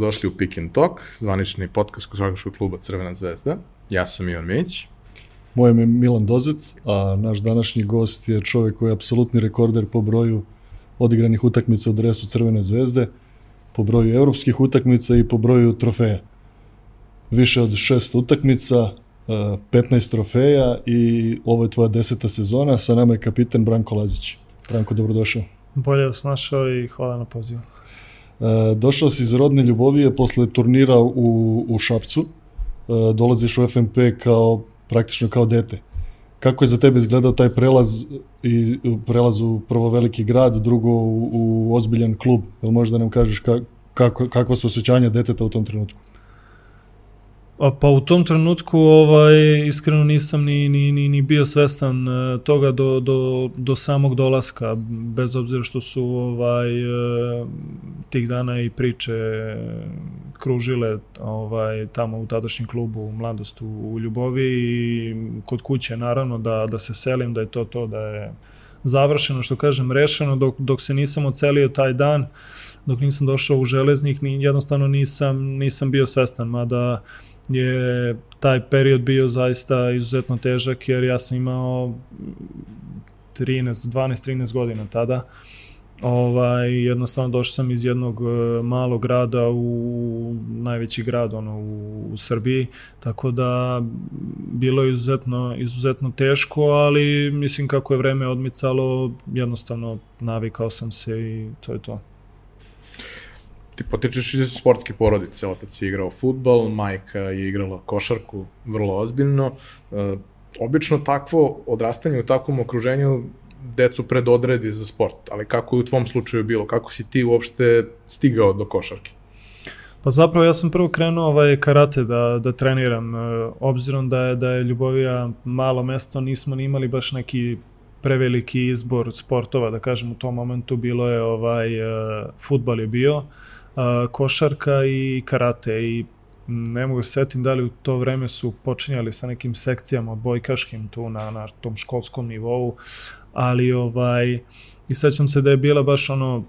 dobrodošli u Pick and Talk, zvanični podcast košarkaškog kluba Crvena zvezda. Ja sam Ivan Mić. Moje ime je Milan Dozet, a naš današnji gost je čovjek koji je apsolutni rekorder po broju odigranih utakmica u dresu Crvene zvezde, po broju evropskih utakmica i po broju trofeja. Više od šest utakmica, 15 trofeja i ovo je tvoja deseta sezona. Sa nama je kapitan Branko Lazić. Branko, dobrodošao. Bolje vas našao i hvala na pozivu. E, došao si iz rodne ljubovije posle turnira u, u Šapcu. E, dolaziš u FNP kao, praktično kao dete. Kako je za tebe izgledao taj prelaz i prelaz u prvo veliki grad, drugo u, u ozbiljan klub? Jel možda nam kažeš ka, kako, kakva su osjećanja deteta u tom trenutku? Pa u tom trenutku ovaj iskreno nisam ni, ni, ni, ni bio svestan e, toga do, do, do samog dolaska bez obzira što su ovaj e, tih dana i priče kružile ovaj tamo u tadašnjem klubu u mladost u, Ljubovi i kod kuće naravno da da se selim da je to to da je završeno što kažem rešeno. Dok dok se nisam ocelio taj dan dok nisam došao u železnik ni jednostavno nisam nisam bio svestan mada je taj period bio zaista izuzetno težak jer ja sam imao 13, 12, 13 godina tada. Ovaj, jednostavno došao sam iz jednog e, malog grada u najveći grad ono, u, u Srbiji, tako da bilo je izuzetno, izuzetno teško, ali mislim kako je vreme odmicalo, jednostavno navikao sam se i to je to ti potičeš iz sportske porodice, otac je igrao futbal, majka je igrala košarku vrlo ozbiljno. E, obično takvo odrastanje u takvom okruženju decu predodredi za sport, ali kako je u tvom slučaju bilo? Kako si ti uopšte stigao do košarke? Pa zapravo ja sam prvo krenuo ovaj karate da, da treniram. E, obzirom da je, da je Ljubovija malo mesto, nismo ni imali baš neki preveliki izbor sportova, da kažem u tom momentu bilo je ovaj e, futbal je bio, košarka i karate. I ne mogu se setim da li u to vreme su počinjali sa nekim sekcijama odbojkaškim tu na, na tom školskom nivou, ali ovaj i sećam se da je bila baš ono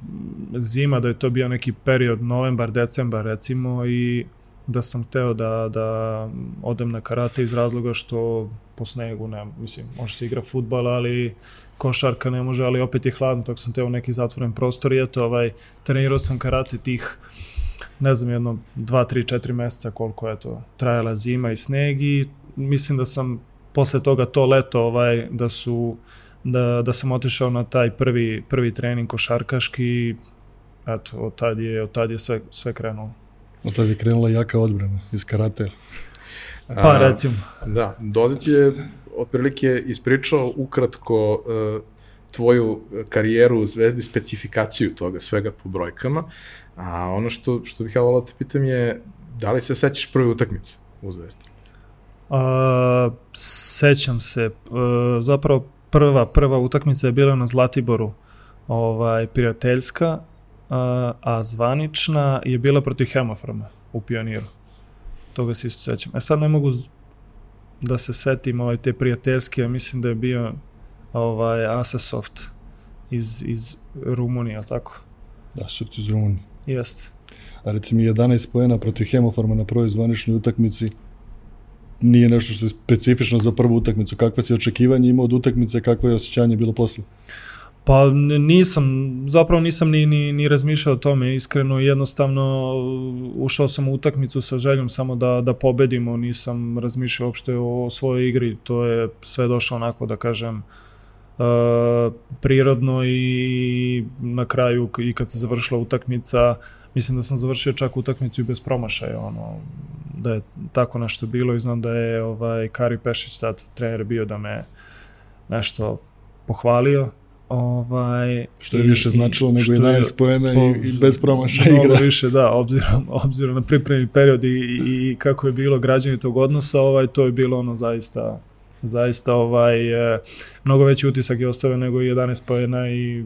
zima, da je to bio neki period novembar, decembar recimo i da sam hteo da, da odem na karate iz razloga što po snegu, ne, mislim, može se igra futbal, ali košarka ne može, ali opet je hladno, tako sam teo neki zatvoren prostor i eto, ovaj, trenirao sam karate tih ne znam, jedno 2, 3, 4 meseca koliko je to trajala zima i sneg i mislim da sam posle toga to leto ovaj, da su da, da sam otišao na taj prvi, prvi trening košarkaški i eto, od tad je, od tad je sve, sve krenulo. Od tad je krenula jaka odbrana iz karate. Pa recimo. Da, Dozić je otprilike ispričao ukratko uh, tvoju karijeru u Zvezdi, specifikaciju toga svega po brojkama, a ono što, što bih ja volao da te pitam je da li se sećaš prve utakmice u Zvezdi? A, sećam se, uh, zapravo prva, prva utakmica je bila na Zlatiboru, ovaj, prijateljska, a, a zvanična je bila protiv Hemofarma u Pioniru. Toga se isto sećam. E sad ne mogu da se setim ovaj, te prijateljske, mislim da je bio ovaj, Asasoft iz, iz Rumunije, tako? Asasoft iz Rumunije. Jeste. A recimo 11 pojena protiv Hemofarma na prvoj zvaničnoj utakmici nije nešto što je specifično za prvu utakmicu. Kakve si očekivanje imao od utakmice, kakvo je osjećanje bilo posle? Pa nisam, zapravo nisam ni, ni, ni razmišljao o tome, iskreno jednostavno ušao sam u utakmicu sa željom samo da, da pobedimo, nisam razmišljao uopšte o svojoj igri, to je sve došlo onako da kažem uh, prirodno i na kraju i kad se završila utakmica, mislim da sam završio čak utakmicu i bez promašaja, ono, da je tako nešto bilo i znam da je ovaj Kari Pešić tad trener bio da me nešto pohvalio Ovaj, što je više značilo nego 11 poena i, i bez promašaja igra. Više, da, obzirom, obzirom na pripremni period i, i, i kako je bilo građanje tog odnosa, ovaj, to je bilo ono zaista zaista ovaj, e, mnogo veći utisak je ostavio nego 11 poena i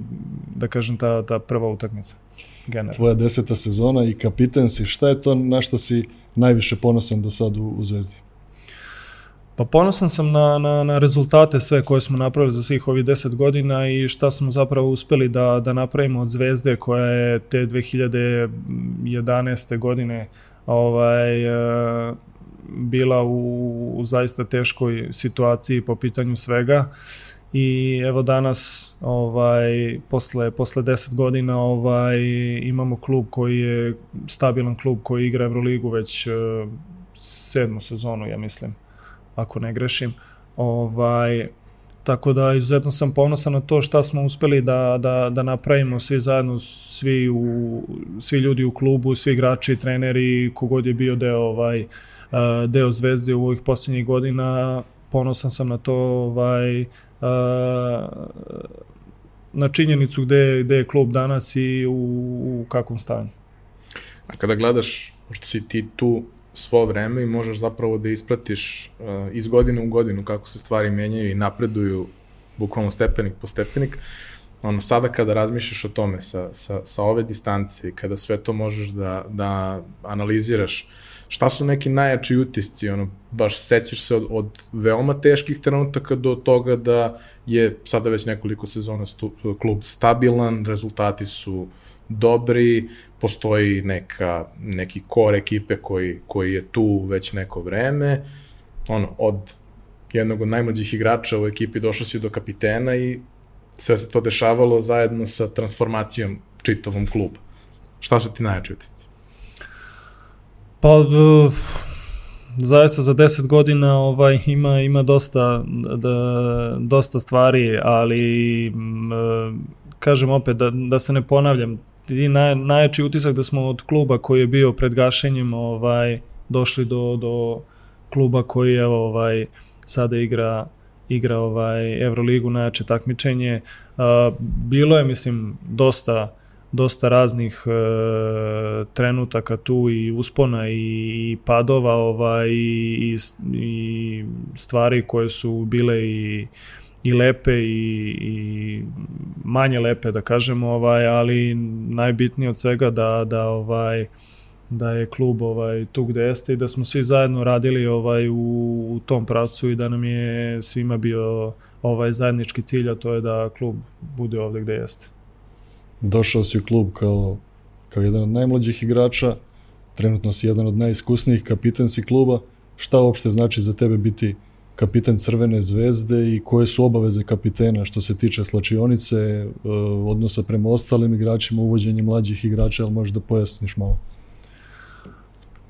da kažem ta, ta prva utakmica. Generalno. Tvoja deseta sezona i kapiten, si, šta je to na što si najviše ponosan do sad u, u Zvezdi? Pa ponosan sam na, na, na rezultate sve koje smo napravili za svih ovih 10 godina i šta smo zapravo uspeli da, da napravimo od Zvezde koja je te 2011. godine ovaj, e, bila u, u zaista teškoj situaciji po pitanju svega i evo danas ovaj posle posle 10 godina ovaj imamo klub koji je stabilan klub koji igra Evroligu već uh, sedmu sezonu ja mislim ako ne grešim ovaj tako da izuzetno sam ponosan na to šta smo uspeli da, da, da napravimo svi zajedno, svi, u, svi ljudi u klubu, svi igrači, treneri, kogod je bio deo, ovaj, deo zvezde u ovih poslednjih godina, ponosan sam na to ovaj, na činjenicu gde, gde je klub danas i u, u kakvom stanju. A kada gledaš, pošto si ti tu svo vreme i možeš zapravo da ispratiš uh, iz godine u godinu kako se stvari menjaju i napreduju bukvalno stepenik po stepenik, ono, sada kada razmišljaš o tome sa, sa, sa ove distance i kada sve to možeš da, da analiziraš, šta su neki najjači utisci, ono, baš sećaš se od, od veoma teških trenutaka do toga da je sada već nekoliko sezona stu, klub stabilan, rezultati su uh, dobri, postoji neka, neki kor ekipe koji, koji je tu već neko vreme, ono, od jednog od najmlađih igrača u ekipi došao si do kapitena i sve se to dešavalo zajedno sa transformacijom čitavom kluba. Šta su ti najjači utisci? Pa, zaista za 10 godina ovaj ima ima dosta da, dosta stvari, ali m, kažem opet da, da se ne ponavljam, i naj, najjači utisak da smo od kluba koji je bio pred gašenjem ovaj došli do, do kluba koji je ovaj sada igra igra ovaj Evroligu najjače takmičenje. Bilo je mislim dosta dosta raznih e, trenutaka tu i uspona i, i padova ovaj i, i stvari koje su bile i i lepe i, i manje lepe da kažemo ovaj ali najbitnije od svega da da ovaj da je klub ovaj tu gde jeste i da smo svi zajedno radili ovaj u, u tom pravcu i da nam je svima bio ovaj zajednički cilj a to je da klub bude ovde gde jeste. Došao si u klub kao kao jedan od najmlađih igrača, trenutno si jedan od najiskusnijih, kapitan si kluba. Šta uopšte znači za tebe biti kapitan Crvene zvezde i koje su obaveze kapitena što se tiče slačionice, e, odnosa prema ostalim igračima, uvođenje mlađih igrača, ali možeš da pojasniš malo?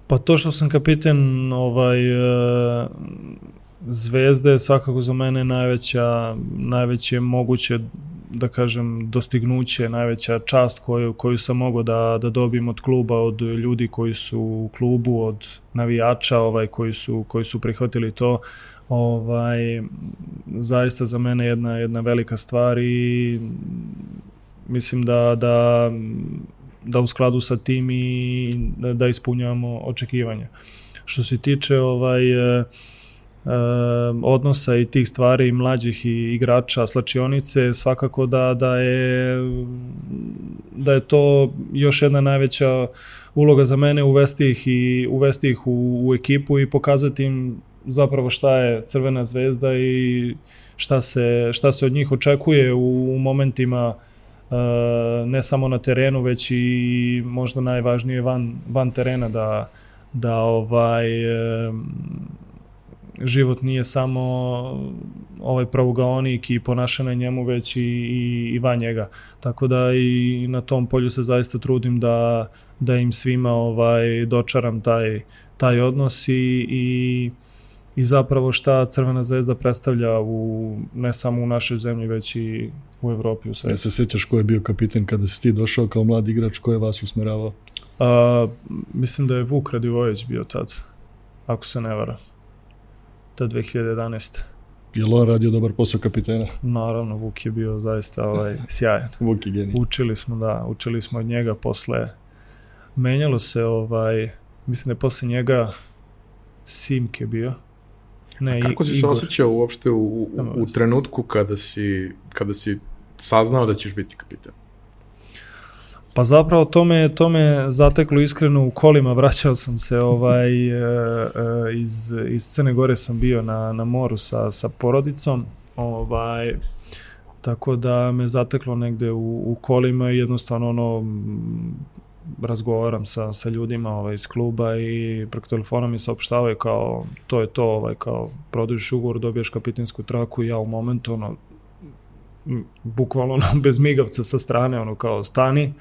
Pa to što sam kapiten ovaj, e, zvezde je svakako za mene najveća, najveće moguće da kažem dostignuće, najveća čast koju, koju sam mogao da, da dobijem od kluba, od ljudi koji su u klubu, od navijača ovaj, koji, su, koji su prihvatili to. Uh, ovaj, zaista za mene jedna, jedna velika stvar i mislim da, da, da u skladu sa tim i da, da ispunjavamo očekivanja. Što se tiče ovaj, e, odnosa i tih stvari mlađih i igrača slačionice svakako da da je da je to još jedna najveća uloga za mene uvesti ih i uvesti ih u, u ekipu i pokazati im zapravo šta je Crvena zvezda i šta se, šta se od njih očekuje u, u momentima uh, ne samo na terenu, već i možda najvažnije van, van terena da, da ovaj uh, život nije samo ovaj pravogaonik i ponašanje njemu, već i, i, i van njega. Tako da i na tom polju se zaista trudim da, da im svima ovaj dočaram taj, taj odnos i, i i zapravo šta Crvena zvezda predstavlja u, ne samo u našoj zemlji, već i u Evropi u svetu. Ja se sjećaš ko je bio kapiten kada si ti došao kao mlad igrač, ko je vas usmeravao? A, mislim da je Vuk Radivojević bio tad, ako se ne vara. Ta 2011. Je on radio dobar posao kapitena? Naravno, Vuk je bio zaista ovaj, sjajan. Vuk je genij. Učili smo, da, učili smo od njega posle, menjalo se, ovaj, mislim da je posle njega Simke bio, Ne, A kako si se osjećao uopšte u, u, u trenutku kada si, kada si saznao da ćeš biti kapitan? Pa zapravo to me, to me zateklo iskreno u kolima, vraćao sam se ovaj, e, e, iz, iz Crne Gore sam bio na, na moru sa, sa porodicom, ovaj, tako da me zateklo negde u, u kolima i jednostavno ono, razgovaram sa, sa ljudima ovaj, iz kluba i preko telefona mi saopštavaju kao to je to, ovaj, kao produžiš ugovor, dobiješ kapitinsku traku i ja u momentu ono, bukvalno ono, bez migavca sa strane, ono kao stani.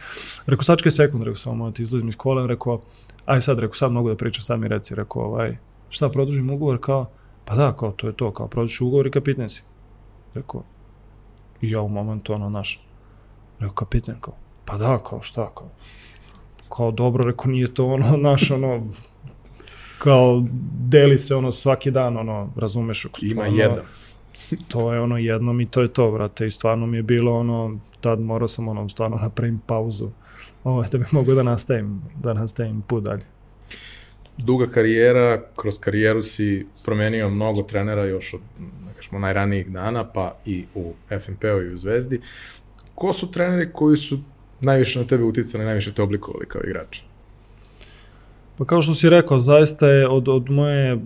Rekao, sačkaj sekund, rekao, samo moment, izlazim iz kola, rekao, aj sad, rekao, sad mogu da pričam, sad mi reci, rekao, ovaj, šta, produžim ugovor, kao, pa da, kao, to je to, kao, produžiš ugovor i kapiten si. Rekao, ja u momentu, ono, naš, rekao, kapiten, kao, pa da, kao, šta, kao, kao, dobro, rekao, nije to, ono, naš, ono, kao, deli se, ono, svaki dan, ono, razumeš, ako Ima jedan to je ono jednom i to je to, brate, i stvarno mi je bilo ono, tad morao sam ono, stvarno napravim pauzu, ovo, da bi mogu da nastavim, da nastavim put dalje. Duga karijera, kroz karijeru si promenio mnogo trenera još od, da kažemo, najranijih dana, pa i u FNP-u i u Zvezdi. Ko su treneri koji su najviše na tebe uticali, najviše te oblikovali kao igrača? Pa kao što si rekao, zaista je od, od moje,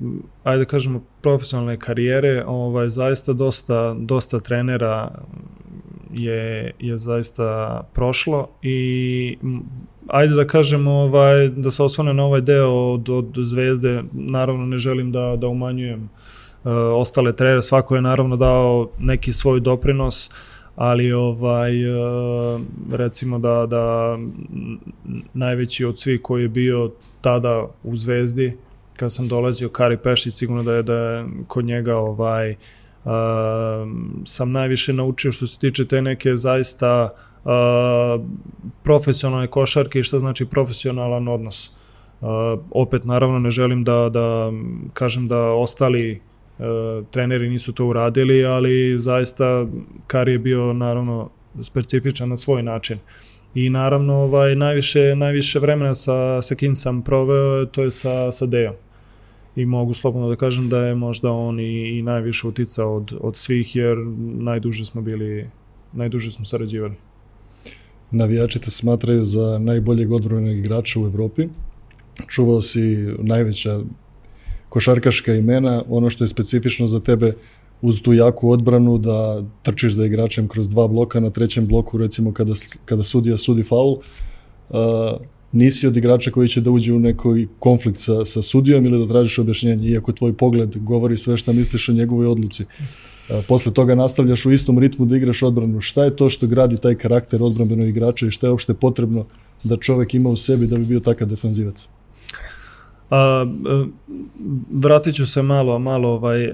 ajde da kažemo, profesionalne karijere, ovaj, zaista dosta, dosta trenera je, je zaista prošlo i ajde da kažemo ovaj, da se osvane na ovaj deo od, od zvezde, naravno ne želim da, da umanjujem uh, ostale trenere, svako je naravno dao neki svoj doprinos, uh, ali ovaj e, recimo da da najveći od svih koji je bio tada u Zvezdi kad sam dolazio Kari Pešić sigurno da je da je kod njega ovaj uh, sam najviše naučio što se tiče te neke zaista uh, profesionalne košarke i šta znači profesionalan odnos. Uh, opet naravno ne želim da da kažem da ostali treneri nisu to uradili, ali zaista Kari je bio naravno specifičan na svoj način. I naravno ovaj najviše najviše vremena sa sa kim sam proveo to je sa sa Dejom. I mogu slobodno da kažem da je možda on i, i najviše uticao od od svih jer najduže smo bili najduže smo sarađivali. Navijači te smatraju za najboljeg odbranbenog igrača u Evropi. Čuvao si najveća košarkaška imena, ono što je specifično za tebe uz tu jaku odbranu da trčiš za igračem kroz dva bloka na trećem bloku recimo kada, kada sudija sudi faul uh, nisi od igrača koji će da uđe u nekoj konflikt sa, sa sudijom ili da tražiš objašnjenje iako tvoj pogled govori sve šta misliš o njegovoj odluci. Uh, posle toga nastavljaš u istom ritmu da igraš odbranu. Šta je to što gradi taj karakter odbranbenog igrača i šta je uopšte potrebno da čovek ima u sebi da bi bio takav defanzivac A, vratit ću se malo, malo ovaj, e,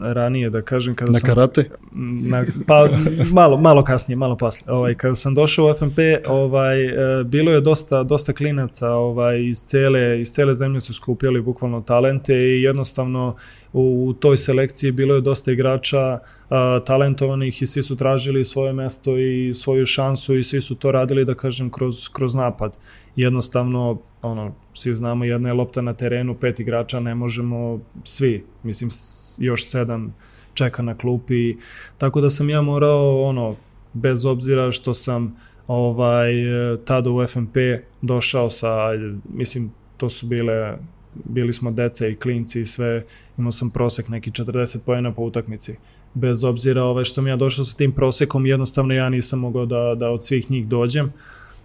ranije da kažem kada na sam... karate? Na, pa malo, malo kasnije, malo posle. Ovaj, kada sam došao u FNP, ovaj, e, bilo je dosta, dosta klinaca ovaj, iz, cele, iz cele zemlje su skupljali bukvalno talente i jednostavno u, u toj selekciji bilo je dosta igrača a, talentovanih i svi su tražili svoje mesto i svoju šansu i svi su to radili da kažem kroz, kroz napad. Jednostavno, ono, svi znamo jedna je lopta na terenu, pet igrača ne možemo svi, mislim još sedam čeka na klupi, tako da sam ja morao ono, bez obzira što sam ovaj tada u FNP došao sa mislim to su bile bili smo deca i klinci i sve, imao sam prosek neki 40 poena po utakmici. Bez obzira ovaj, što sam ja došao sa tim prosekom, jednostavno ja nisam mogao da, da od svih njih dođem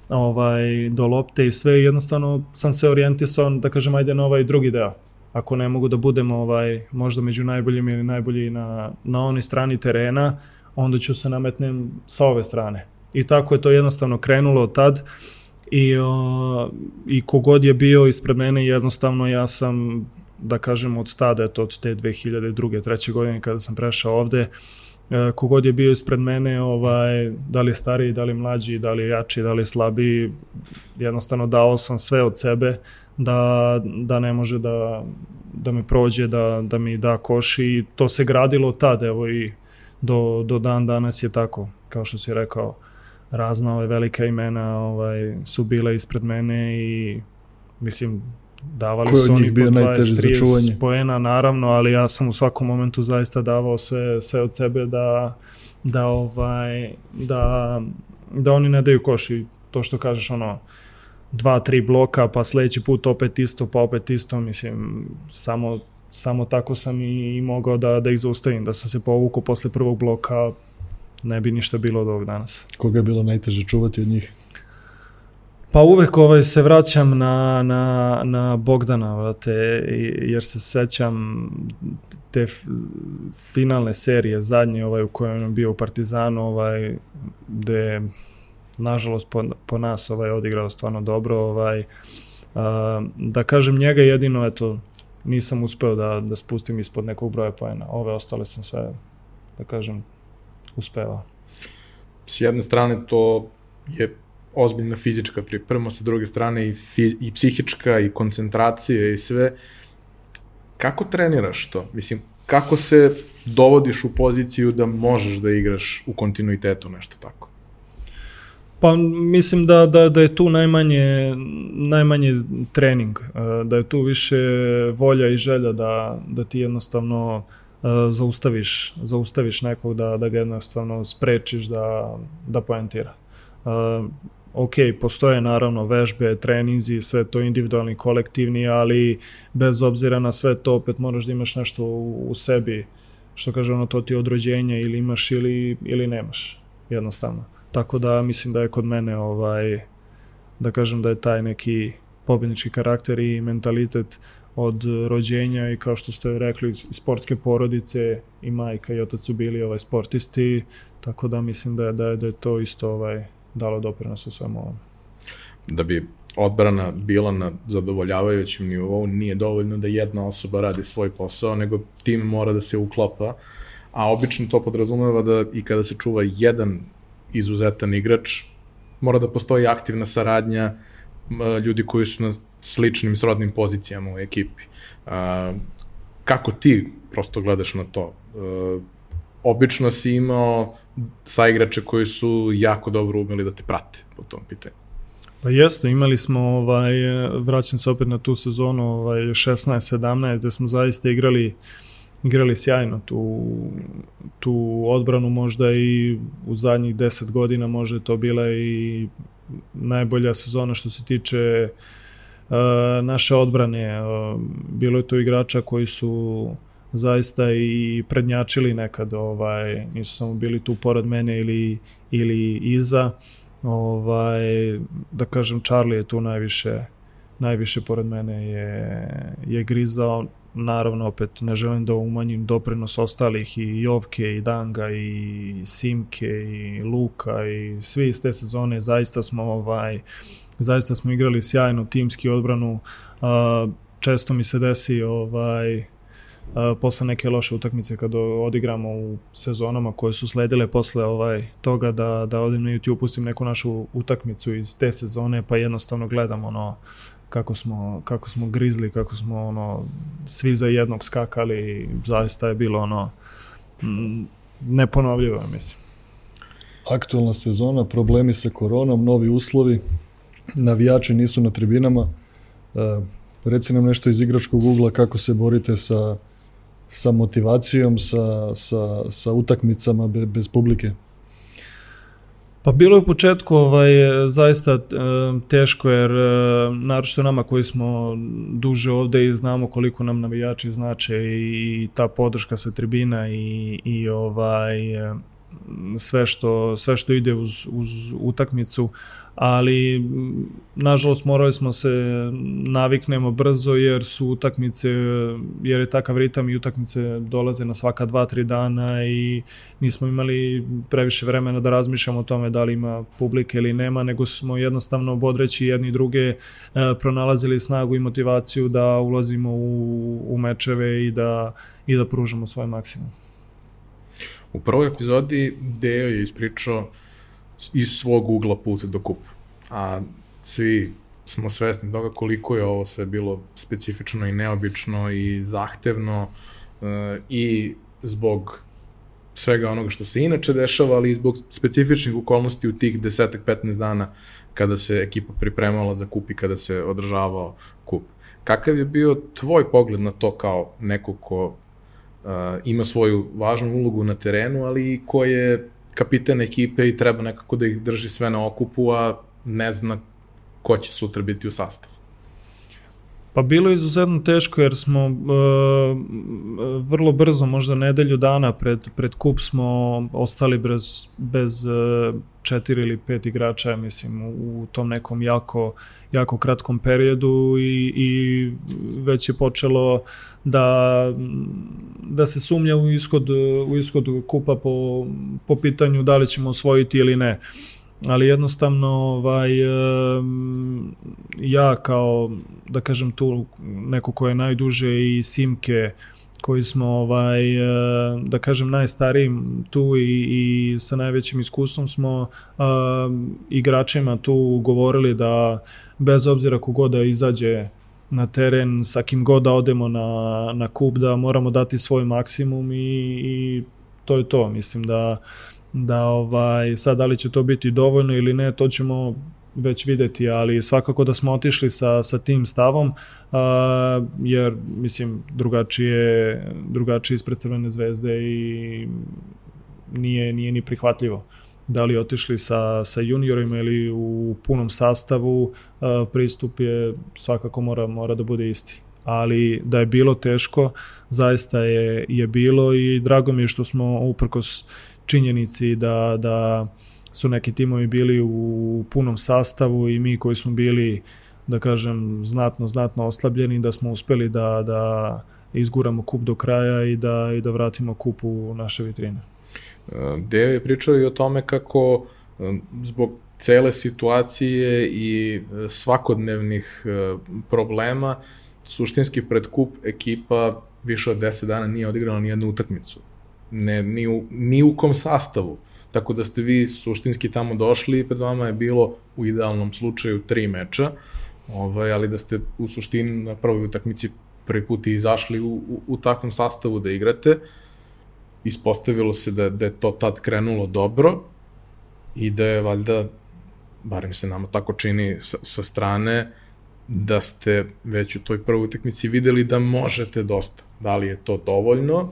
ovaj, do lopte i sve, jednostavno sam se orijentisao, da kažem, ajde na ovaj drugi deo. Ako ne mogu da budem ovaj, možda među najboljim ili najbolji na, na onoj strani terena, onda ću se nametnem sa ove strane. I tako je to jednostavno krenulo od tad i, o, i kogod je bio ispred mene jednostavno ja sam da kažem od tada, eto od te 2002. treće godine kada sam prešao ovde, e, kogod je bio ispred mene, ovaj, da li je stariji, da li je mlađi, da li je jači, da li je slabiji, jednostavno dao sam sve od sebe da, da ne može da, da me prođe, da, da mi da koš i to se gradilo od tada, evo i do, do dan danas je tako, kao što si rekao razna ove velika imena ovaj, su bile ispred mene i mislim davali Ko su oni bio po 20-30 poena naravno, ali ja sam u svakom momentu zaista davao sve, sve od sebe da, da, ovaj, da, da oni ne daju koš i to što kažeš ono, dva, tri bloka, pa sledeći put opet isto, pa opet isto, mislim, samo, samo tako sam i, i mogao da, da ih zaustavim, da sam se povukao posle prvog bloka, ne bi ništa bilo od ovog danas. Koga je bilo najteže čuvati od njih? Pa uvek ovaj se vraćam na, na, na Bogdana, vrate, jer se sećam te finalne serije, zadnje ovaj, u kojoj on bio u Partizanu, ovaj, gde nažalost po, po nas ovaj, odigrao stvarno dobro. Ovaj, a, da kažem njega jedino, eto, nisam uspeo da, da spustim ispod nekog broja pojena. Ove ostale sam sve, da kažem, uspevao. S jedne strane to je ozbiljna fizička priprema, sa druge strane i, i psihička i koncentracija i sve. Kako treniraš to? Mislim, kako se dovodiš u poziciju da možeš da igraš u kontinuitetu nešto tako? Pa mislim da, da, da je tu najmanje, najmanje trening, e, da je tu više volja i želja da, da ti jednostavno e, zaustaviš, zaustaviš nekog, da, da ga jednostavno sprečiš da, da poentira. Ok, postoje naravno vežbe, treninzi, sve to individualni, kolektivni, ali bez obzira na sve to opet moraš da imaš nešto u, u sebi, što kaže ono, to ti je ili imaš ili, ili nemaš, jednostavno. Tako da mislim da je kod mene ovaj, da kažem da je taj neki pobjednički karakter i mentalitet od rođenja i kao što ste rekli sportske porodice i majka i otac su bili ovaj sportisti tako da mislim da je, da je, da je to isto ovaj dalo doprinos u svemu ovom. Da bi odbrana bila na zadovoljavajućem nivou, nije dovoljno da jedna osoba radi svoj posao, nego tim mora da se uklapa, a obično to podrazumeva da i kada se čuva jedan izuzetan igrač, mora da postoji aktivna saradnja ljudi koji su na sličnim srodnim pozicijama u ekipi. Kako ti prosto gledaš na to? Obično si imao saigrače koji su jako dobro umeli da te prate po tom pitanju. Pa jeste, imali smo, ovaj, vraćam se opet na tu sezonu, ovaj, 16-17, gde smo zaista igrali igrali sjajno tu, tu odbranu možda i u zadnjih 10 godina možda je to bila i najbolja sezona što se tiče uh, naše odbrane. Uh, bilo je tu igrača koji su zaista i prednjačili nekad, ovaj, nisu samo bili tu pored mene ili, ili iza. Ovaj, da kažem, Charlie je tu najviše, najviše pored mene je, je grizao. Naravno, opet ne želim da umanjim doprinos ostalih i Jovke i Danga i Simke i Luka i svi iz te sezone zaista smo ovaj zaista smo igrali sjajno timski odbranu. Često mi se desi ovaj posle neke loše utakmice kad odigramo u sezonama koje su sledile posle ovaj toga da da odim na YouTube pustim neku našu utakmicu iz te sezone pa jednostavno gledam ono kako smo kako smo grizli, kako smo ono svi za jednog skakali, zaista je bilo ono neponovljivo, mislim. Aktualna sezona, problemi sa koronom, novi uslovi, navijači nisu na tribinama. E, reci nam nešto iz igračkog ugla kako se borite sa sa motivacijom, sa, sa, sa utakmicama be, bez publike? Pa bilo je u početku ovaj, zaista e, teško jer e, naročito nama koji smo duže ovde i znamo koliko nam navijači znače i ta podrška sa tribina i, i ovaj e, sve što, sve što ide uz, uz utakmicu, ali nažalost morali smo se naviknemo brzo jer su utakmice, jer je takav ritam i utakmice dolaze na svaka dva, tri dana i nismo imali previše vremena da razmišljamo o tome da li ima publike ili nema, nego smo jednostavno bodreći jedni druge e, pronalazili snagu i motivaciju da ulazimo u, u mečeve i da, i da pružamo svoj maksimum. U prvoj epizodi Deo je ispričao iz svog ugla put do kupa. A svi smo svesni toga koliko je ovo sve bilo specifično i neobično i zahtevno e, i zbog svega onoga što se inače dešava, ali i zbog specifičnih okolnosti u tih desetak, 15 dana kada se ekipa pripremala za kup i kada se održavao kup. Kakav je bio tvoj pogled na to kao neko ko ima svoju važnu ulogu na terenu, ali i ko je kapitan ekipe i treba nekako da ih drži sve na okupu, a ne zna ko će sutra biti u sastavu? Pa bilo je izuzetno teško jer smo uh, vrlo brzo, možda nedelju dana pred, pred kup smo ostali bez, bez uh, četiri ili pet igrača, mislim, u tom nekom jako, jako kratkom periodu i, i već je počelo da, da se sumnja u ishod, u ishod kupa po, po pitanju da li ćemo osvojiti ili ne. Ali jednostavno ovaj, ja kao, da kažem tu, neko ko je najduže i Simke, koji smo ovaj da kažem najstarijim tu i, i sa najvećim iskustvom smo uh, igračima tu govorili da bez obzira kogod da izađe na teren, sa kim god da odemo na, na kup, da moramo dati svoj maksimum i, i to je to. Mislim da, da ovaj, sad da li će to biti dovoljno ili ne, to ćemo već videti, ali svakako da smo otišli sa, sa tim stavom, a, jer, mislim, drugačije, drugačije ispred Crvene zvezde i nije, nije ni prihvatljivo da li otišli sa, sa juniorima ili u punom sastavu, pristup je svakako mora, mora da bude isti. Ali da je bilo teško, zaista je, je bilo i drago mi je što smo uprkos činjenici da, da su neki timovi bili u punom sastavu i mi koji smo bili da kažem znatno znatno oslabljeni da smo uspeli da da izguramo kup do kraja i da i da vratimo kup u naše vitrine. Deo je pričao i o tome kako um, zbog cele situacije i e, svakodnevnih e, problema suštinski pred kup ekipa više od 10 dana nije odigrala ni jednu utakmicu. Ne, ni, u, ni u kom sastavu. Tako da ste vi suštinski tamo došli i pred vama je bilo u idealnom slučaju tri meča, ovaj, ali da ste u suštini na prvoj utakmici prvi put izašli u, u, u takvom sastavu da igrate. Ispostavilo se da, da je to tad krenulo dobro i da je valjda, barem se nama tako čini sa, sa strane, da ste već u toj prvoj utakmici videli da možete dosta. Da li je to dovoljno,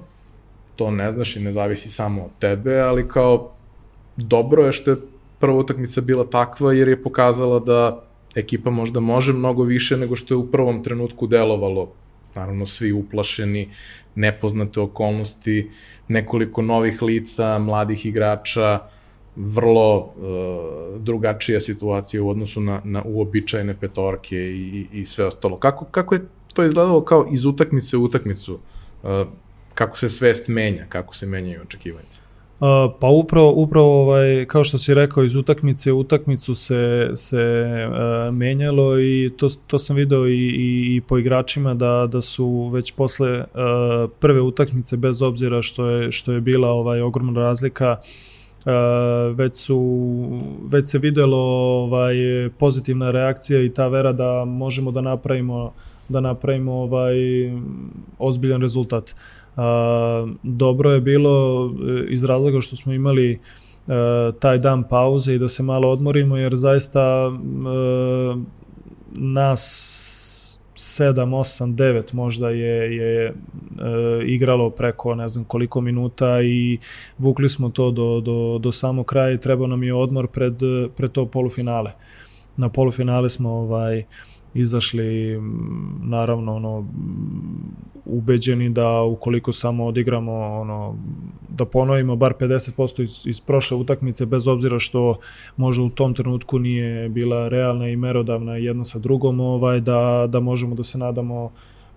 to ne znaš i ne zavisi samo od tebe, ali kao dobro je što je prva utakmica bila takva jer je pokazala da ekipa možda može mnogo više nego što je u prvom trenutku delovalo naravno svi uplašeni, nepoznate okolnosti, nekoliko novih lica, mladih igrača, vrlo uh, drugačija situacija u odnosu na, na uobičajene petorke i, i sve ostalo. Kako, kako je to izgledalo kao iz utakmice u utakmicu? Uh, kako se svest menja, kako se menjaju očekivanja? Uh, pa upravo, upravo ovaj, kao što si rekao, iz utakmice u utakmicu se, se uh, menjalo i to, to sam video i, i, i po igračima da, da su već posle uh, prve utakmice, bez obzira što je, što je bila ovaj ogromna razlika, uh, već su već se videlo ovaj pozitivna reakcija i ta vera da možemo da napravimo da napravimo ovaj ozbiljan rezultat. Uh, A, dobro je bilo e, iz razloga što smo imali uh, taj dan pauze i da se malo odmorimo jer zaista uh, nas 7, 8, 9 možda je, je uh, igralo preko ne znam koliko minuta i vukli smo to do, do, do samog kraja i trebao nam je odmor pred, pred to polufinale. Na polufinale smo ovaj, izašli naravno ono ubeđeni da ukoliko samo odigramo ono da ponovimo bar 50% iz, iz prošle utakmice bez obzira što možda u tom trenutku nije bila realna i merodavna jedna sa drugom ovaj da da možemo da se nadamo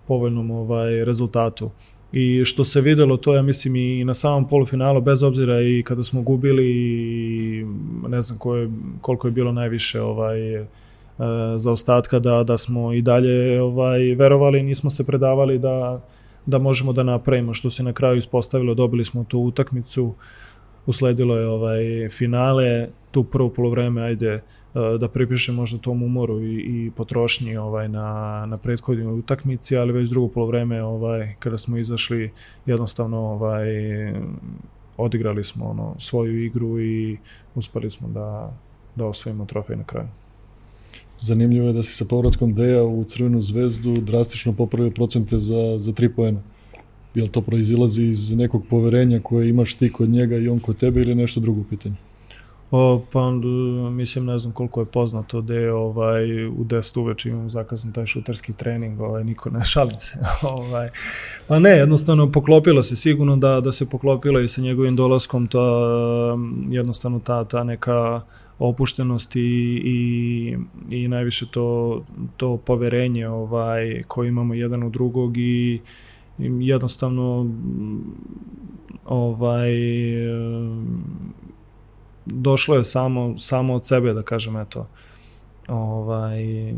povoljnom ovaj rezultatu i što se videlo to ja mislim i na samom polufinalu bez obzira i kada smo gubili i ne znam ko je, koliko je bilo najviše ovaj E, za ostatka da, da smo i dalje ovaj, verovali, nismo se predavali da, da možemo da napravimo, što se na kraju ispostavilo, dobili smo tu utakmicu, usledilo je ovaj finale, tu prvo polovreme, ajde, e, da pripišem možda tom umoru i, i potrošnji ovaj na na prethodnoj utakmici, ali već drugo polovreme ovaj kada smo izašli jednostavno ovaj odigrali smo ono svoju igru i uspeli smo da da osvojimo trofej na kraju. Zanimljivo je da si sa povratkom Deja u Crvenu zvezdu drastično popravio procente za, za tri poena. Jel to proizilazi iz nekog poverenja koje imaš ti kod njega i on kod tebe ili nešto drugo pitanje? O, pa mislim, ne znam koliko je poznato da je ovaj, u 10 uveče imam zakazan taj šuterski trening, ovaj, niko ne šalim se. ovaj. Pa ne, jednostavno poklopilo se, sigurno da, da se poklopilo i sa njegovim dolaskom, to jednostavno ta, ta neka opuštenost i, i, i najviše to, to poverenje ovaj, koje imamo jedan u drugog i, i jednostavno ovaj došlo je samo, samo od sebe, da kažem, eto. Ovaj,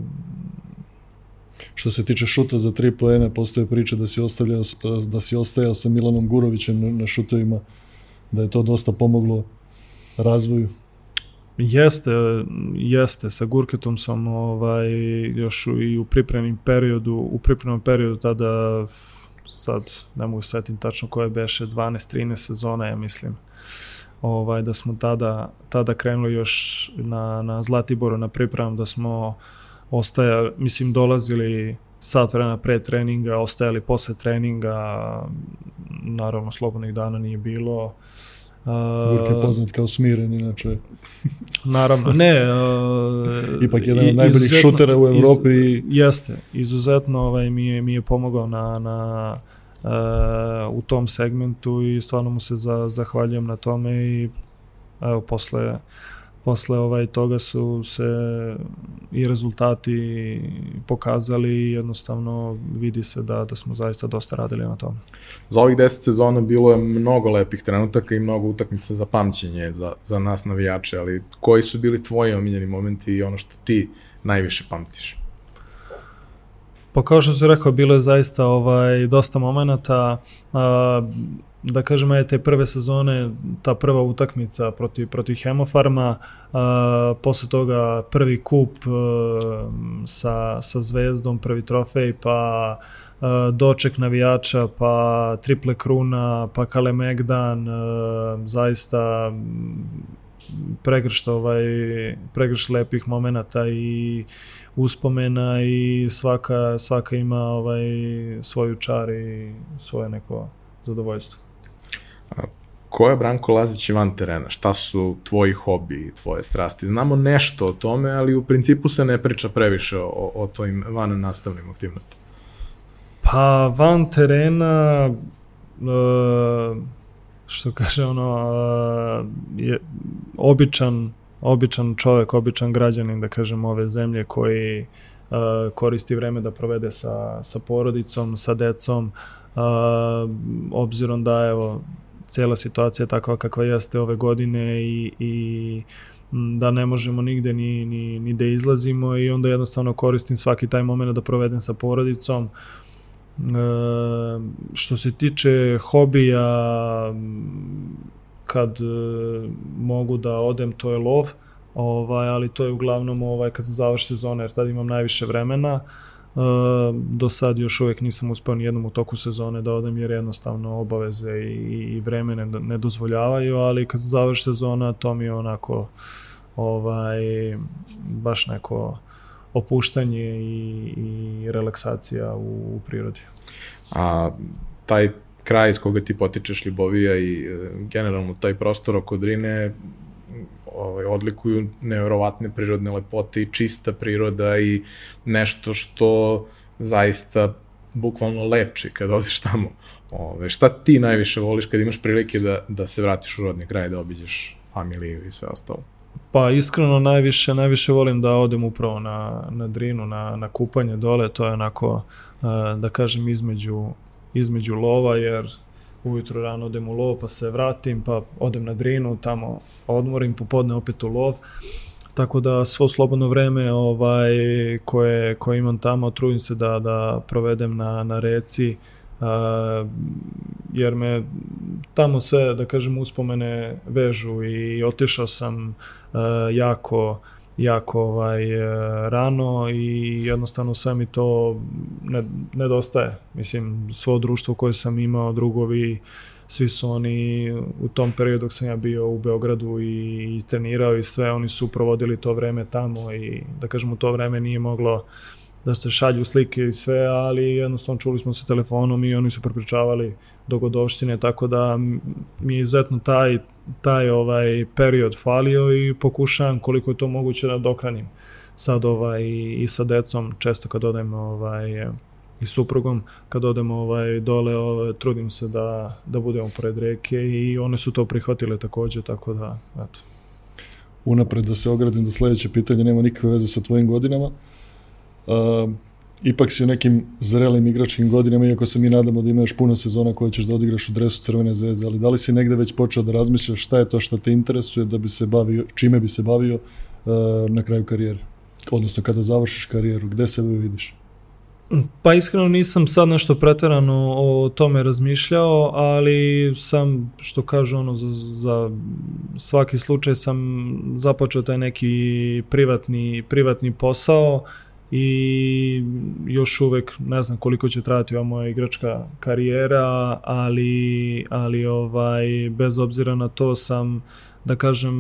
Što se tiče šuta za tri poene, postoje priča da si, ostavljao, da si ostajao sa Milanom Gurovićem na šutovima, da je to dosta pomoglo razvoju. Jeste, jeste. Sa Gurketom sam ovaj, još i u pripremnim periodu, u pripremnom periodu tada sad ne mogu setim tačno koje beše 12-13 sezona, ja mislim ovaj, da smo tada, tada krenuli još na, na Zlatiboru na pripremom, da smo ostaja, mislim, dolazili sat vremena pre treninga, ostajali posle treninga, naravno slobodnih dana nije bilo. Gurk je poznat kao smiren, inače. Naravno, ne. Uh, Ipak jedan od najboljih šutera u Evropi. Iz, jeste, izuzetno ovaj, mi, je, mi je pomogao na, na u tom segmentu i stvarno mu se za, zahvaljujem na tome i evo posle posle ovaj toga su se i rezultati pokazali i jednostavno vidi se da da smo zaista dosta radili na tome. Za ovih 10 sezona bilo je mnogo lepih trenutaka i mnogo utakmica za pamćenje za za nas navijače, ali koji su bili tvoji omiljeni momenti i ono što ti najviše pamtiš? Pa kao što se rekao, bilo je zaista ovaj, dosta momenta. A, da kažemo, je te prve sezone, ta prva utakmica protiv, protiv Hemofarma, a, posle toga prvi kup a, sa, sa zvezdom, prvi trofej, pa a, doček navijača, pa triple kruna, pa Kale Megdan, a, zaista pregršt ovaj pregršt lepih momenata i uspomena i svaka svaka ima ovaj svoju čar i svoje neko zadovoljstvo. Ko je Branko Lazić van terena? Šta su tvoji hobi tvoje strasti? Znamo nešto o tome, ali u principu se ne priča previše o, o tojim van nastavnim aktivnostima. Pa van terena uh, što kaže ono je običan običan čovek, običan građanin da kažem ove zemlje koji koristi vreme da provede sa, sa porodicom, sa decom, obzirom da evo cela situacija takva kakva jeste ove godine i, i da ne možemo nigde ni, ni, ni da izlazimo i onda jednostavno koristim svaki taj moment da provedem sa porodicom. E, što se tiče hobija, kad e, mogu da odem, to je lov, ovaj, ali to je uglavnom ovaj, kad se završi sezona, jer tada imam najviše vremena. E, do sad još uvek nisam uspeo ni jednom u toku sezone da odem jer jednostavno obaveze i, i vreme ne, ne dozvoljavaju, ali kad završi sezona to mi je onako ovaj, baš neko opuštanje i, i relaksacija u, u prirodi. A taj kraj iz koga ti potičeš Ljubovija i e, generalno taj prostor oko Drine ovaj, odlikuju nevjerovatne prirodne lepote i čista priroda i nešto što zaista bukvalno leči kad odeš tamo. Ove, šta ti najviše voliš kad imaš prilike da, da se vratiš u rodni kraj, da obiđeš familiju i sve ostalo? Pa iskreno najviše najviše volim da odem upravo na, na Drinu, na, na kupanje dole, to je onako da kažem između, između lova jer ujutro rano odem u lov pa se vratim pa odem na Drinu, tamo odmorim, popodne opet u lov. Tako da svo slobodno vreme ovaj koje koje imam tamo trudim se da da provedem na na reci uh, jer me tamo sve da kažem uspomene vežu i otišao sam uh, jako jako ovaj, rano i jednostavno sve mi to nedostaje. Mislim, svo društvo koje sam imao, drugovi, svi su oni u tom periodu dok sam ja bio u Beogradu i, i trenirao i sve, oni su provodili to vreme tamo i da kažem u to vreme nije moglo da se šalju slike i sve, ali jednostavno čuli smo se telefonom i oni su prepričavali dogodovštine, tako da mi je izuzetno taj, taj ovaj period falio i pokušavam koliko je to moguće da dokranim sad ovaj, i sa decom, često kad odem ovaj, i suprugom, kad odemo ovaj, dole, ovaj, trudim se da, da budemo pored reke i one su to prihvatile takođe, tako da, eto. Unapred da se ogradim do sledeće pitanje, nema nikakve veze sa tvojim godinama. Uh, ipak si u nekim zrelim igračkim godinama, iako se mi nadamo da imaš puno sezona koje ćeš da odigraš u dresu Crvene zvezde, ali da li si negde već počeo da razmišljaš šta je to što te interesuje, da bi se bavio, čime bi se bavio uh, na kraju karijere? Odnosno kada završiš karijeru, gde sebe vidiš? Pa iskreno nisam sad nešto preterano o tome razmišljao, ali sam, što kažu ono, za, za svaki slučaj sam započeo taj neki privatni, privatni posao i još uvek ne znam koliko će trajati ova moja igračka karijera, ali, ali ovaj, bez obzira na to sam, da kažem,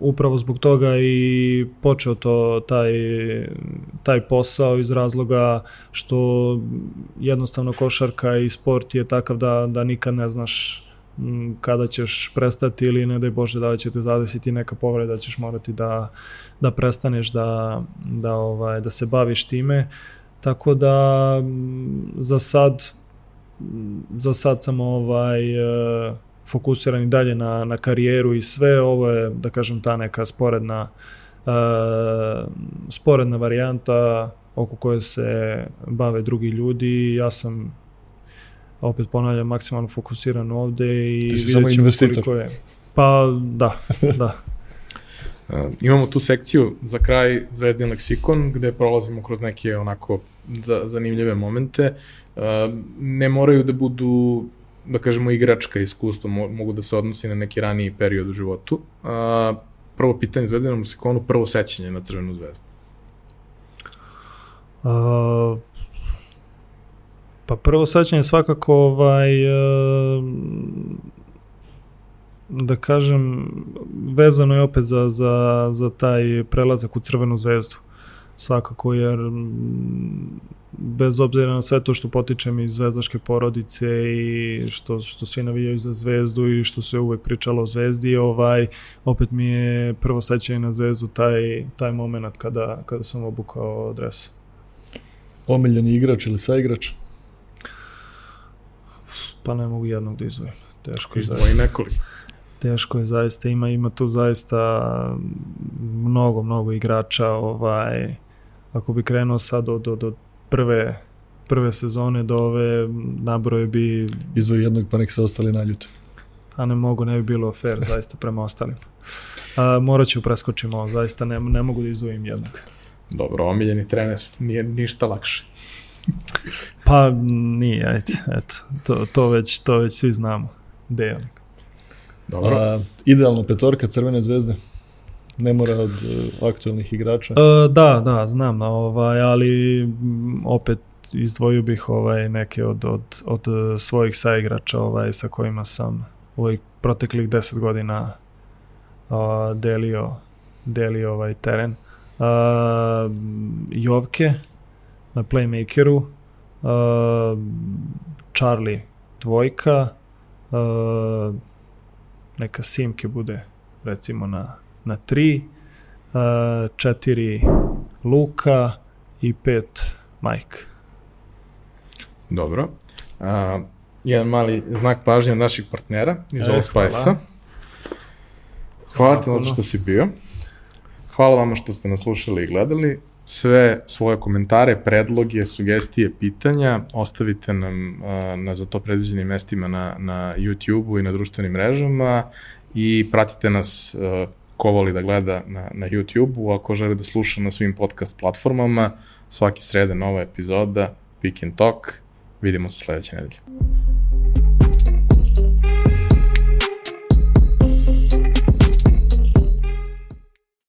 upravo zbog toga i počeo to taj, taj posao iz razloga što jednostavno košarka i sport je takav da, da nikad ne znaš kada ćeš prestati ili ne daj Bože da li će te zadesiti neka povreda, da ćeš morati da, da prestaneš da, da, ovaj, da se baviš time. Tako da za sad za sad sam ovaj fokusiran i dalje na, na karijeru i sve, ovo je, da kažem, ta neka sporedna, uh, sporedna varijanta oko koje se bave drugi ljudi. Ja sam opet ponavljam, maksimalno fokusiran ovde i Ti si samo investitor. Je. Pa da, da. Uh, imamo tu sekciju za kraj Zvezdin leksikon gde prolazimo kroz neke onako za, zanimljive momente. Uh, ne moraju da budu da kažemo, igračka iskustva mogu da se odnosi na neki raniji period u životu. A, prvo pitanje Zvezdanom Sekonu, prvo sećanje na Crvenu zvezdu. A, pa prvo sećanje svakako ovaj, a, da kažem, vezano je opet za, za, za taj prelazak u Crvenu zvezdu. Svakako, jer bez obzira na sve to što potičem iz zvezdaške porodice i što, što svi navijaju za zvezdu i što se uvek pričalo o zvezdi, ovaj, opet mi je prvo sećanje na zvezdu taj, taj moment kada, kada sam obukao dres. Omiljeni igrač ili saigrač? Pa ne mogu jednog da izvojim. Teško je zaista. nekoliko. Teško je zaista, ima, ima tu zaista mnogo, mnogo igrača, ovaj, ako bi krenuo sad od, od, od prve prve sezone do ove nabroje bi... Izvoji jednog pa nek se ostali naljute. A ne mogu, ne bi bilo fair zaista prema ostalim. A, morat ću preskočimo, zaista ne, ne mogu da izvojim jednog. Dobro, omiljeni trener, nije ništa lakše. Pa nije, ajde, eto, to, to, već, to već svi znamo. Dejan. Dobro. A, idealna petorka Crvene zvezde? ne mora od uh, aktualnih igrača. Uh, da, da, znam, ovaj, ali opet izdvojio bih ovaj neke od, od, od svojih saigrača ovaj, sa kojima sam u ovih proteklih 10 godina uh, delio, delio ovaj teren. Uh, Jovke na playmakeru, uh, Charlie dvojka, uh, neka Simke bude recimo na na 3, 4 Luka i 5 Mike. Dobro. Uh, jedan mali znak pažnje od naših partnera iz e, Allspice-a. Hvala ti na što si bio. Hvala vama što ste nas slušali i gledali. Sve svoje komentare, predloge, sugestije, pitanja ostavite nam na za to predviđenim mestima na, na YouTube-u i na društvenim mrežama i pratite nas ko voli da gleda na, na YouTube-u, ako želi da sluša na svim podcast platformama, svaki srede nova epizoda, Pick and Talk, vidimo se sledeće nedelje.